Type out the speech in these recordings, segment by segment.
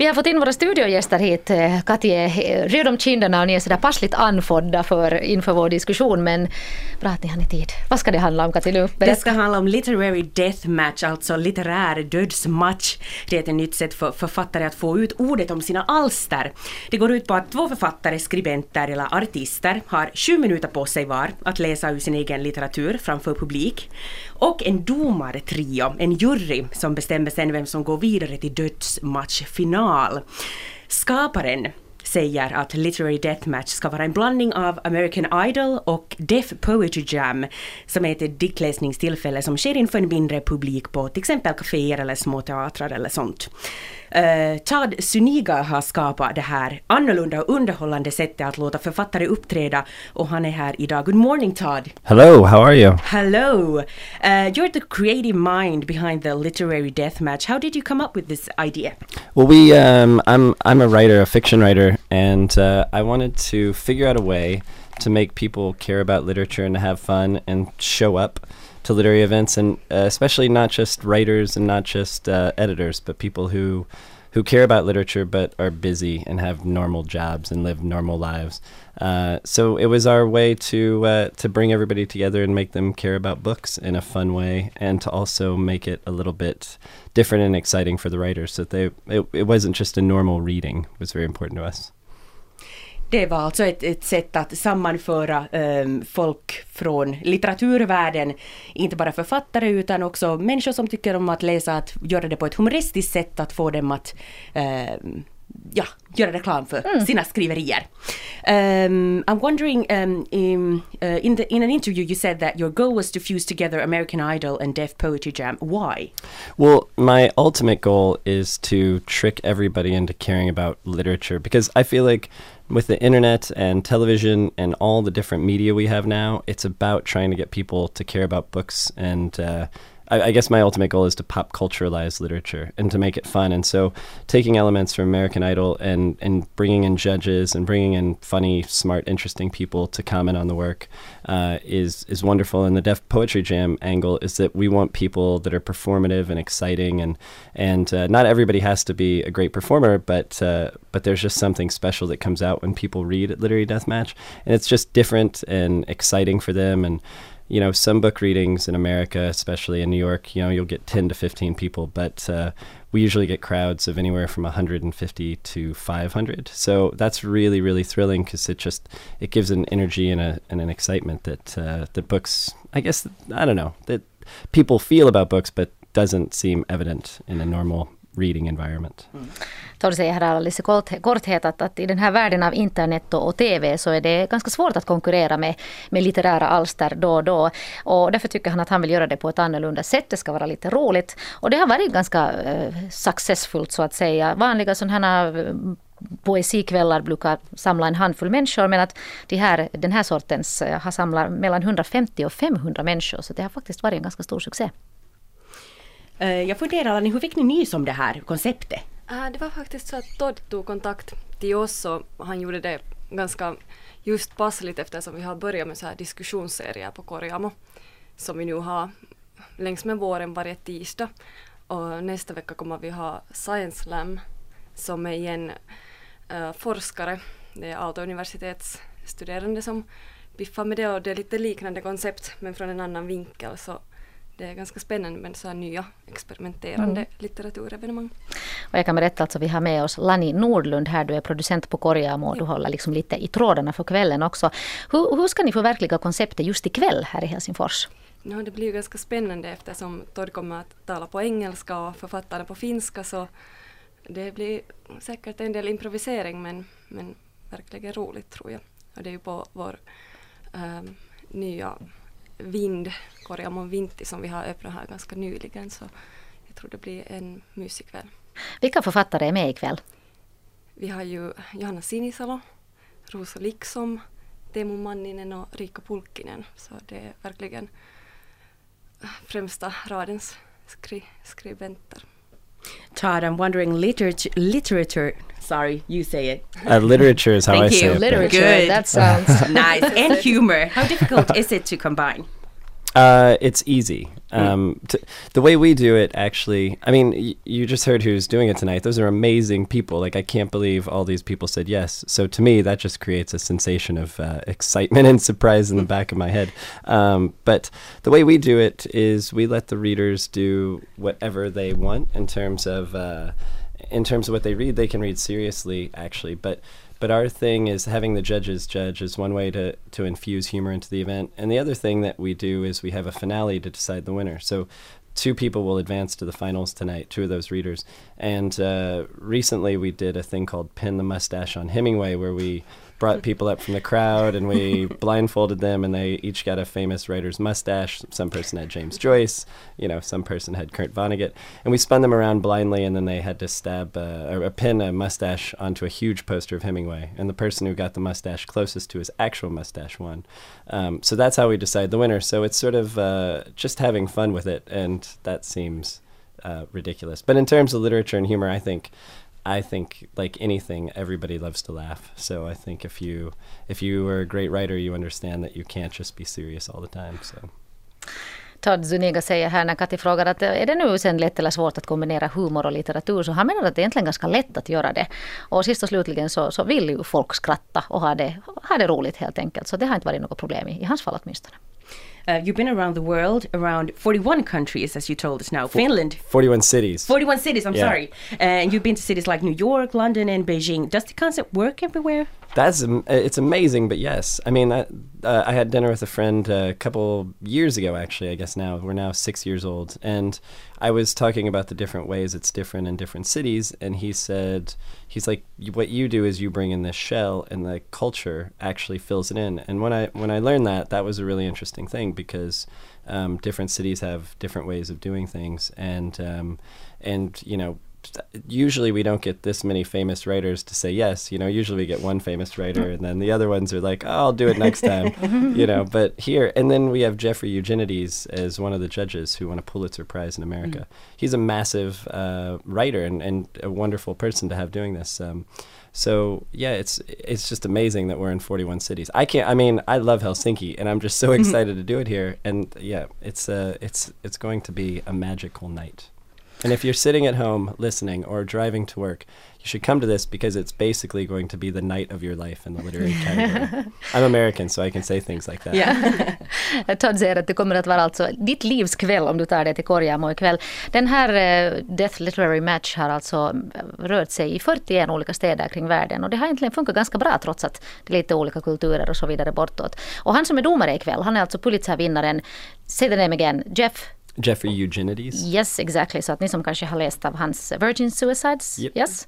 Vi har fått in våra studiogäster hit. Eh, Katja är röd om kinderna och ni är sådär passligt anfodda för, inför vår diskussion. Men bra att ni har ni tid. Vad ska det handla om Katja? Det ska handla om literary deathmatch, alltså litterär dödsmatch. Det är ett nytt sätt för författare att få ut ordet om sina alster. Det går ut på att två författare, skribenter eller artister har sju minuter på sig var att läsa ur sin egen litteratur framför publik. Och en domartrio, en jury som bestämmer sen vem som går vidare till dödsmatchfinal. Skaparen säger att Literary Deathmatch ska vara en blandning av American Idol och Deaf Poetry Jam som är ett diktläsningstillfälle som sker inför en mindre publik på till exempel kaféer eller små teatrar eller sånt. Uh, Todd Zuniga har skapat det här annorlunda och underhållande sättet att låta författare uppträda och han är här idag. Good morning Todd! Hello, how are you? Hello! Uh, you're the creative mind behind the literary deathmatch. How did you come up with this idea? Well, we, um, I'm, I'm a writer, a fiction writer, and uh, I wanted to figure out a way to make people care about literature and to have fun and show up to literary events, and uh, especially not just writers and not just uh, editors, but people who who care about literature but are busy and have normal jobs and live normal lives. Uh, so it was our way to uh, to bring everybody together and make them care about books in a fun way, and to also make it a little bit different and exciting for the writers. So they it, it wasn't just a normal reading. It was very important to us. Det var alltså ett, ett sätt att sammanföra um, folk från litteraturvärlden, inte bara författare utan också människor som tycker om att läsa, att göra det på ett humoristiskt sätt, att få dem att um, ja, göra reklam för mm. sina skriverier. Um, I'm wondering, um, in, uh, in, the, in an interview you said that your goal was to fuse together American Idol and Def Poetry Jam. Why? Well, my ultimate goal is to trick everybody into caring about literature because I feel like with the internet and television and all the different media we have now, it's about trying to get people to care about books and uh, I, I, guess my ultimate goal is to pop culturalize literature and to make it fun. And so, taking elements from American Idol and and bringing in judges and bringing in funny, smart, interesting people to comment on the work uh, is is wonderful. And the Def Poetry Jam angle is that we want people that are performative and exciting, and and uh, not everybody has to be a great performer, but uh, but there's just something special that comes out when people read at Literary Deathmatch, and it's just different and exciting for them and you know, some book readings in America, especially in New York, you know, you'll get 10 to 15 people, but uh, we usually get crowds of anywhere from 150 to 500. So that's really, really thrilling because it just it gives an energy and, a, and an excitement that uh, that books, I guess, I don't know, that people feel about books, but doesn't seem evident in a normal reading environment. Mm. Säger här alldeles i korthet att, att i den här världen av internet och, och TV så är det ganska svårt att konkurrera med, med litterära alster då och då. Och därför tycker han att han vill göra det på ett annorlunda sätt. Det ska vara lite roligt. Och det har varit ganska uh, successfullt så att säga. Vanliga sådana här eh, poesikvällar brukar samla en handfull människor men att de här, den här sortens eh, har samlat mellan 150 och 500 människor så det har faktiskt varit en ganska stor succé. Eh, jag funderar, hur fick ni nys om det här konceptet? Ah, det var faktiskt så att Todd tog kontakt till oss och han gjorde det ganska just passligt eftersom vi har börjat med så här diskussionsserier på Korjamo som vi nu har längs med våren varje tisdag. Och nästa vecka kommer vi ha Science Slam som är igen äh, eh, forskare, det är Aalto universitetsstuderande som biffar med det och det är lite liknande koncept men från en annan vinkel så det är ganska spännande med så här nya experimenterande mm. litteraturevenemang. Och jag kan berätta att alltså, vi har med oss Lani Nordlund här, du är producent på Korjamo och du håller liksom lite i trådarna för kvällen också. Hur, hur ska ni förverkliga konceptet just ikväll här i Helsingfors? No, det blir ju ganska spännande eftersom Todd kommer att tala på engelska och författaren på finska så det blir säkert en del improvisering men, men verkligen roligt tror jag. Och det är ju på vår ähm, nya vind, Korjamon Vinti som vi har öppnat här ganska nyligen så jag tror det blir en mysig kväll. Vilka författare är med ikväll? Vi har ju Johanna Sinisalo, Rosa Liksom, Teemu Manninen och Riikka Pulkkinen så det är verkligen främsta radens skri skribenter. Todd, I'm wondering literature, literature. Sorry, you say it. Uh, literature is how Thank I you. say it. Literature. Good. That sounds nice. And humor. How difficult is it to combine? Uh, it's easy. Um, t- the way we do it, actually, I mean, y- you just heard who's doing it tonight. Those are amazing people. Like, I can't believe all these people said yes. So to me, that just creates a sensation of uh, excitement and surprise in the back of my head. Um, but the way we do it is we let the readers do whatever they want in terms of. Uh, in terms of what they read, they can read seriously, actually. But but our thing is having the judges judge is one way to, to infuse humor into the event. And the other thing that we do is we have a finale to decide the winner. So two people will advance to the finals tonight, two of those readers. And uh, recently we did a thing called Pin the Mustache on Hemingway, where we brought people up from the crowd and we blindfolded them and they each got a famous writer's mustache. Some person had James Joyce, you know, some person had Kurt Vonnegut. And we spun them around blindly and then they had to stab uh, or pin a mustache onto a huge poster of Hemingway. And the person who got the mustache closest to his actual mustache won. Um, so that's how we decide the winner. So it's sort of uh, just having fun with it and that seems uh, ridiculous. But in terms of literature and humor, I think I think like anything, everybody loves to laugh. So I think if you if you are a great writer, you understand that you can't just be serious all the time. So. Todd Zuniga säger här när Kati frågar att eh, är det nu sen lätt eller svårt att kombinera humor och litteratur så han menar att det är egentligen ganska lätt att göra det. Och sist och slutligen så, så vill ju folk skratta och ha det, ha det roligt helt enkelt. Så det har inte varit något problem i, i hans fall åtminstone. Uh, you've been around the world, around 41 countries, as you told us now. Finland. 41 cities. 41 cities, I'm Yeah. sorry. Uh, and you've been to cities like New York, London, and Beijing. Does the concept work everywhere? That's it's amazing, but yes, I mean, I, uh, I had dinner with a friend a couple years ago. Actually, I guess now we're now six years old, and I was talking about the different ways it's different in different cities, and he said he's like, what you do is you bring in this shell, and the culture actually fills it in. And when I when I learned that, that was a really interesting thing because um, different cities have different ways of doing things, and um, and you know usually we don't get this many famous writers to say yes. You know, usually we get one famous writer, and then the other ones are like, oh, "I'll do it next time." you know, but here, and then we have Jeffrey Eugenides as one of the judges who won a Pulitzer Prize in America. He's a massive uh, writer and, and a wonderful person to have doing this. Um, so yeah, it's it's just amazing that we're in 41 cities. I can't. I mean, I love Helsinki, and I'm just so excited to do it here. And yeah, it's uh, it's it's going to be a magical night. And if you're sitting at home listening or driving to work, you should come to this because it's basically going to be the night of your life in the literary category. I'm American, so I can say things like that. Todd säger att det kommer att vara alltså ditt livs kväll om du tar det till Korjamo ikväll. Den här eh, Death Literary Match har alltså rört sig i 41 olika städer kring världen och det har egentligen funkat ganska bra trots att det är lite olika kulturer och så vidare bortåt. Och han som är domare ikväll, han är alltså Pulitzer-vinnaren, say the name again, Jeff Jeffrey Eugenides. Yes, exactly. Så att ni som kanske har läst av hans Virgin Suicides, Yep. yes.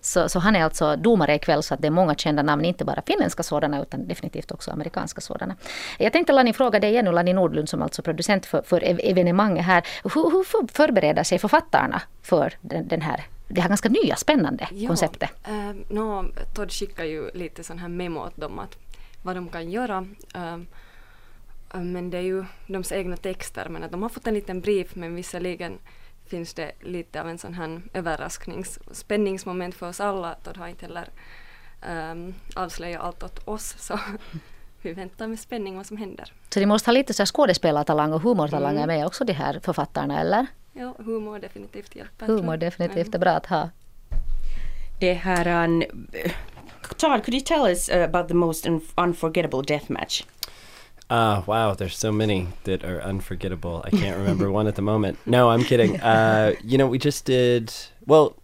Så, så han är alltså domare ikväll så att det är många kända namn, inte bara finländska sådana utan definitivt också amerikanska sådana. Jag tänkte Lani fråga dig igen, Lani Nordlund som alltså producent för, för ev- evenemanget här. Hur, hur för- förbereder sig författarna för den, den här, det här ganska nya spännande konceptet? Uh, no, Todd skickar ju lite sån här memo åt dem att vad de kan göra. Eh, men det är ju deras egna texter men att de har fått en liten brief men visserligen finns det lite av en sån här överrasknings spänningsmoment för oss alla. Todd har inte heller um, avslöjat allt åt oss så vi väntar med spänning vad som händer. Så de måste ha lite så skådespelartalang och humortalang med också de här författarna eller? Ja, humor definitivt hjälper. Humor definitivt är bra att ha. Det här, um, Todd, could you tell us about the most un- unforgettable death match? Ah, wow, there's so many that are unforgettable. I can't remember one at the moment. No, I'm kidding. Uh, you know, we just did, well,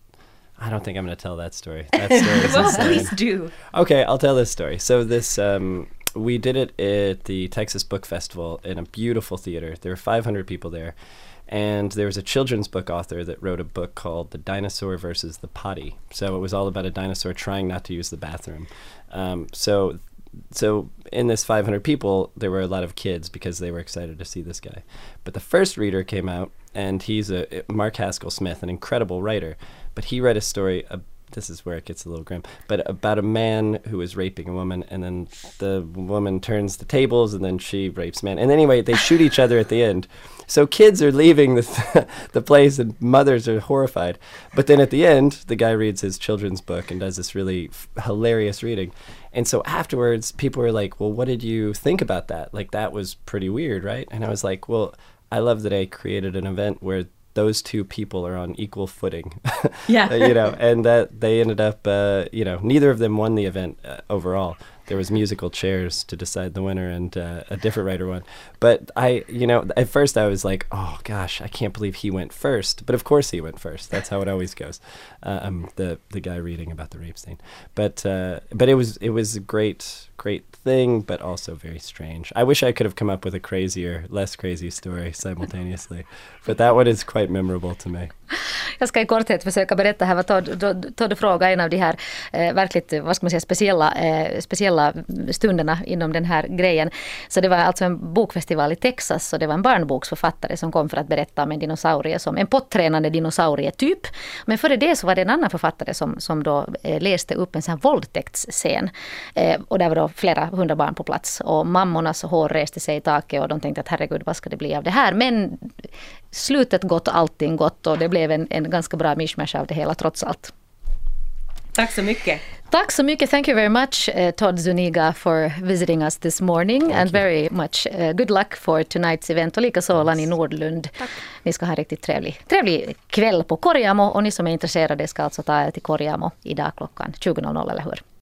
I don't think I'm going to tell that story. That story is well, insane. please do. Okay, I'll tell this story. So this um, we did it at the Texas Book Festival in a beautiful theater. There were 500 people there, and there was a children's book author that wrote a book called "The Dinosaur versus the Potty." So it was all about a dinosaur trying not to use the bathroom. Um, so so in this 500 people there were a lot of kids because they were excited to see this guy. But the first reader came out and he's a Mark Haskell Smith an incredible writer. But he read a story this is where it gets a little grim, but about a man who is raping a woman, and then the woman turns the tables, and then she rapes man. And anyway, they shoot each other at the end. So kids are leaving the the place, and mothers are horrified. But then at the end, the guy reads his children's book and does this really f- hilarious reading. And so afterwards, people were like, "Well, what did you think about that? Like that was pretty weird, right?" And I was like, "Well, I love that I created an event where." Those two people are on equal footing, Yeah. you know, and that they ended up, uh, you know, neither of them won the event uh, overall. There was musical chairs to decide the winner, and uh, a different writer won. But I, you know, at first I was like, oh gosh, I can't believe he went first. But of course he went first. That's how it always goes. Uh, I'm the the guy reading about the rape scene. But uh, but it was it was a great great thing, but also very strange. I wish I could have come up with a crazier, less crazy story simultaneously. but that one is quite memorable to me. Jag ska i korthet försöka berätta här vad Todd, Todd frågade, en av de här eh, verkligt vad ska man säga, speciella, eh, speciella stunderna inom den här grejen. Så det var alltså en bokfestival i Texas och det var en barnboksförfattare som kom för att berätta om en dinosaurie, som en pottränande dinosaurie typ. Men före det så var det en annan författare som, som då eh, läste upp en sån här våldtäktsscen. Eh, och där var då flera hundra barn på plats och mammornas hår reste sig i taket och de tänkte att herregud vad ska det bli av det här. Men slutet gott, allting gott och det blev en, en ganska bra mishmash av det hela trots allt. Tack så mycket. Tack så mycket. Thank you very much, uh, Todd Zuniga, for visiting us this morning. Thank and you. very much uh, good luck for tonight's event. Och likaså Lani Nordlund. Ni ska ha en riktigt trevlig, trevlig kväll på Korjamo. Och ni som är intresserade ska alltså ta er till Korjamo idag klockan 20.00, eller hur?